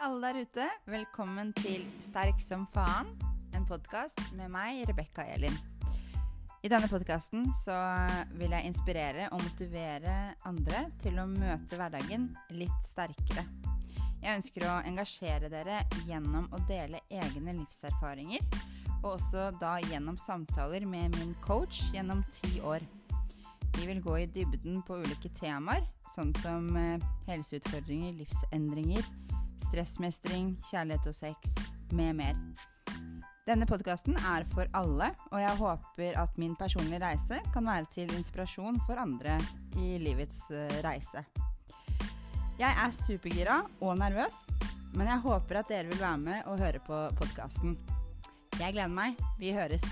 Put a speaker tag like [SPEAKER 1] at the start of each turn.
[SPEAKER 1] alle der ute. Velkommen til Sterk som faen, en podkast med meg, Rebekka Elin. I denne podkasten vil jeg inspirere og motivere andre til å møte hverdagen litt sterkere. Jeg ønsker å engasjere dere gjennom å dele egne livserfaringer, og også da gjennom samtaler med min coach gjennom ti år. Vi vil gå i dybden på ulike temaer, sånn som eh, helseutfordringer, livsendringer, stressmestring, kjærlighet og sex, med mer. Denne podkasten er for alle, og jeg håper at min personlige reise kan være til inspirasjon for andre i livets eh, reise. Jeg er supergira og nervøs, men jeg håper at dere vil være med og høre på podkasten. Jeg gleder meg. Vi høres.